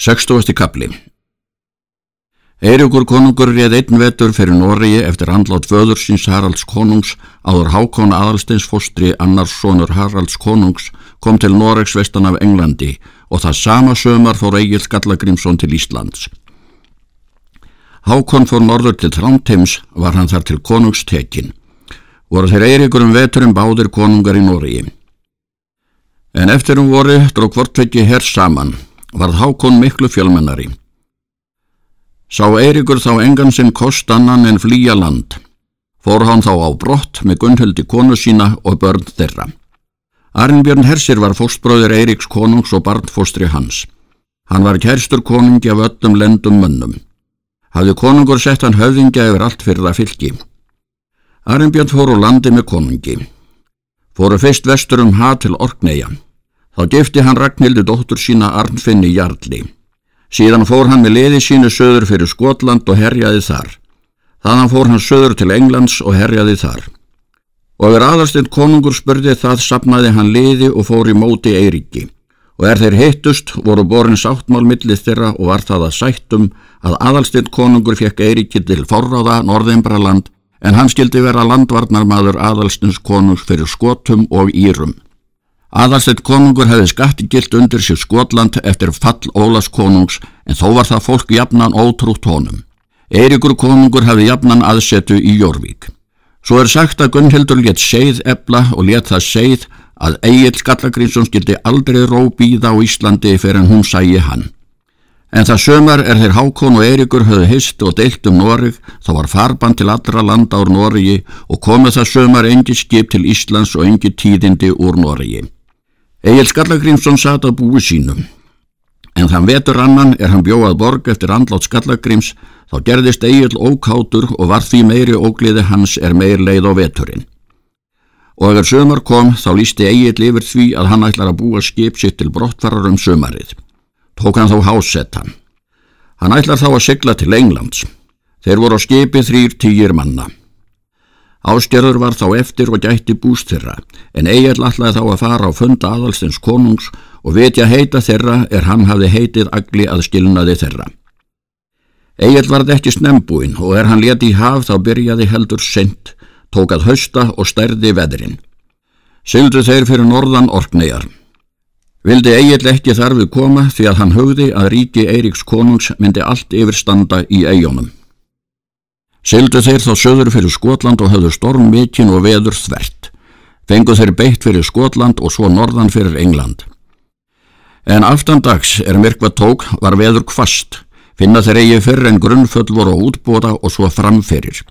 60. kapli Eirikur konungur réð einn vetur fyrir Noregi eftir andlátt föðursins Haralds konungs áður Hákon aðalsteins fóstri annars sonur Haralds konungs kom til Noregs vestan af Englandi og það sama sömar fór Egil Skallagrimsson til Íslands. Hákon fór norður til Trántims var hann þar til konungstekin. Voru þeir Eirikur um veturum báðir konungar í Noregi. En eftir um voru drók vortveki herr saman varð Hákon miklu fjölmennari. Sá Eirikur þá engan sinn kost annan en flýja land. Fór hann þá á brott með Gunnhildi konu sína og börn þeirra. Arnbjörn Hersir var fóstbróður Eiriks konungs og barnfóstri hans. Hann var kærstur konungi af öllum lendum mönnum. Hafði konungur sett hann höfðingja yfir allt fyrir að fylgi. Arnbjörn fór úr landi með konungi. Fóru fyrst vestur um hað til Orkneia. Þá gifti hann Ragnhildur dóttur sína Arnfinni Jarlí. Síðan fór hann með liði sínu söður fyrir Skotland og herjaði þar. Þannig fór hann söður til Englands og herjaði þar. Og er aðarstinn konungur spurði það sapnaði hann liði og fór í móti Eiríki. Og er þeir heittust voru borin sáttmál millið þeirra og var það að sættum að aðalstinn konungur fekk Eiríki til forráða Norðimbraland en hann skildi vera landvarnarmadur aðalstins konungs fyrir skotum og írum. Aðalsteit konungur hefði skatti gilt undir sér Skotland eftir fall Ólas konungs en þó var það fólk jafnan ótrútt honum. Eirikur konungur hefði jafnan aðsetu í Jórvík. Svo er sagt að Gunnhildur let seið ebla og let það seið að Egil Skallagrínsson skildi aldrei róbíða á Íslandi fyrir en hún sæi hann. En það sömar er þeir Hákon og Eirikur höfðu hist og deilt um Noreg, þá var farban til allra landa úr Noregi og komið það sömar engi skip til Íslands og engi tíðindi úr Noregi. Egil Skallagrímsson sat á búi sínum. En þann vetur annan er hann bjóað borg eftir andlátt Skallagríms þá gerðist Egil ókátur og var því meiri ógliði hans er meir leið á veturinn. Og eða sömur kom þá lísti Egil yfir því að hann ætlar að búa skip sitt til brottfarar um sömarið. Tók hann þá hásettan. Hann ætlar þá að sigla til Englands. Þeir voru á skipi þrýr týjir manna. Ástjörður var þá eftir og gætti búst þeirra, en Egil allaði þá að fara á funda aðalstins konungs og vetja heita þeirra er hann hafði heitið agli að skilnaði þeirra. Egil varð ekki snembúin og er hann leti í haf þá byrjaði heldur sent, tókað hausta og stærði veðrin. Syldu þeir fyrir norðan orknegar. Vildi Egil ekki þarfið koma því að hann höfði að ríki Eiríks konungs myndi allt yfirstanda í eigunum. Sildu þeir þá söður fyrir Skotland og höfðu storm mikinn og veður þvert. Fengu þeir beitt fyrir Skotland og svo norðan fyrir England. En aftandags er myrkva tók var veður kvast, finna þeir eigi fyrr en grunnföll voru útbóta og svo framferir.